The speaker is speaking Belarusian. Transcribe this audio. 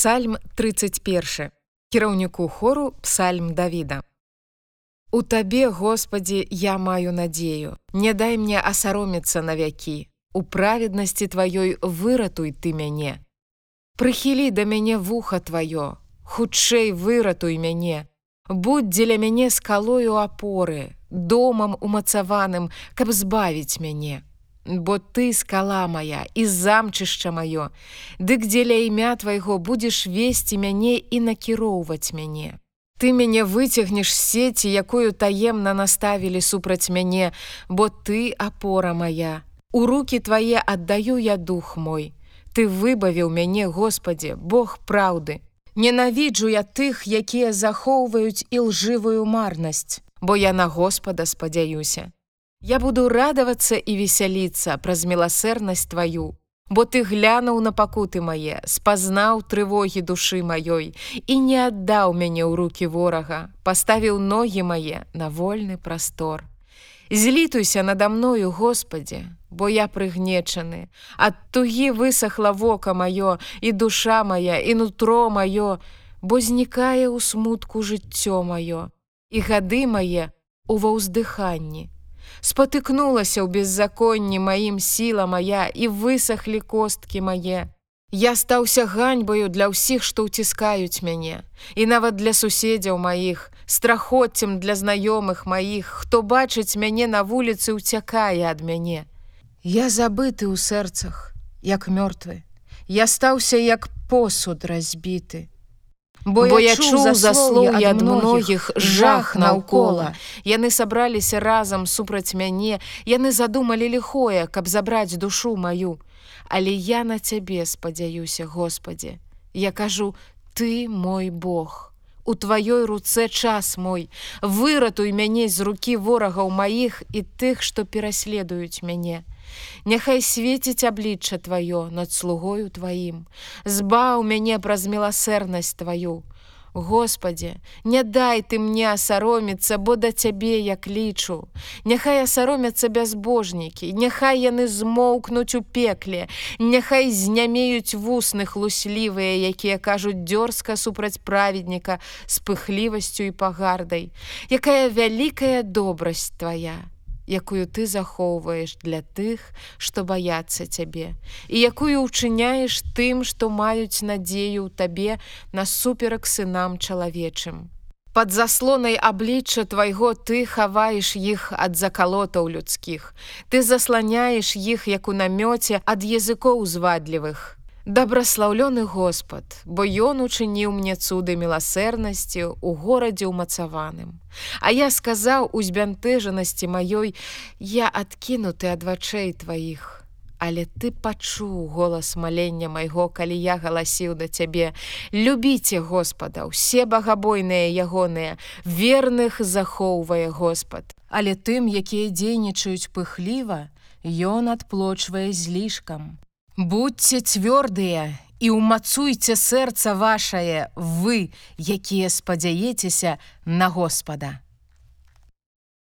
Псальм 31 кіраўніку хору псальм Давіда. У табе, Господі, я маю надзею, Не дай мне асароміцца на вякі. У праведнасці тваёй выратуй ты мяне. Прыхілі да мяне вуха тваё, хутчэй выратуй мяне. Будь дзеля мяне скалою апоры, домам умацаваным, каб збавіць мяне. Бо ты скала моя і замчышча маё, Дык дзеля імя твайго будзеш весці мяне і накіроўваць мяне. Ты мяне выцягнеш сеці, якую таемна наставілі супраць мяне, бо ты апора моя. У руки твае аддаю я дух мой. Ты выбавіў мяне, Господе, Бог праўды. Ненавіджу я тых, якія захоўваюць і лжывую марнасць, бо я на Господа спадзяюся. Я буду радавацца і весяліцца праз міласэрнасць тваю, Бо ты глянуў на пакуты мае, спазнаў трывогі душы маёй і не аддаў мяне ў руки ворага, паставіў ногі мае на вольны прастор. Злітуйся надо мною, Господі, бо я прыгнечаны, ад тугі высохла вока маё і душа моя і нутро маё, бо знікае ў смутку жыццё маё, і гады мае у ва ўздыханні спатыкнулася ў беззаконні маім сіла моя і высохлі косткі мае. Я стаўся ганьбаю для ўсіх, што ўціскаюць мяне, і нават для суседзяў маіх, страхоццем для знаёмых маіх, хто бачыць мяне на вуліцы уцякае ад мяне. Я забыты ў сэрцах, як мёртвы. Я стаўся як посуд разбіты. Бо, Бо я чуў заслугі ад многіх жах наўкола. Яны сабраліся разам супраць мяне, яны задумалі ліхое, каб забраць душу маю. Але я на цябе спадзяюся, Господі. Я кажу: ты мой Бог. У тваёй руцэ час мой, выратуй мяне з рукі ворагаў маіх і тых, што пераследуюць мяне. Няхай свеціць аблічча тваё над слугою тваім, Збаў мяне праз міласэрнасць тваю. Господі, не дай ты мне асароміцца, бо да цябе як лічу. Няхай асаромяцца бязбожнікі, Няхай яны змоўкнуць у пекле, Няхай знямеюць вусны хлуслівыя, якія кажуць дзёрзка супраць праведніка з пыхлівасцю і пагардай. Якая вялікая добрасць твоя якую ты захоўваеш для тых, што баяцца цябе, і якую ўчыняеш тым, што маюць надзею ў табе насуперак сынам чалавечым. Пад заслонай аблічча твайго ты хаваеш іх ад закалотаў людскіх. Ты засланяеш іх, як у намёце ад языкоў звадлівых. Дабраслаўлёны Господ, бо ён учыніў мне цуды міласэрнасці ў горадзе ўмацаваным. А я сказаў у збянтэжанасці маёй: я адкінуты ад вачэй тваіх. Але ты пачуў голас малення майго, калі я галасіў да цябе: Любіце Господа, усе багабойныя ягоныя, верных захоўвае Господ. Але тым, якія дзейнічаюць пыхліва, ён адплочвае злішкам. Будьце цвёрдыя і ўмацуйце сэрца вашае, вы, якія спадзяецеся на Господа.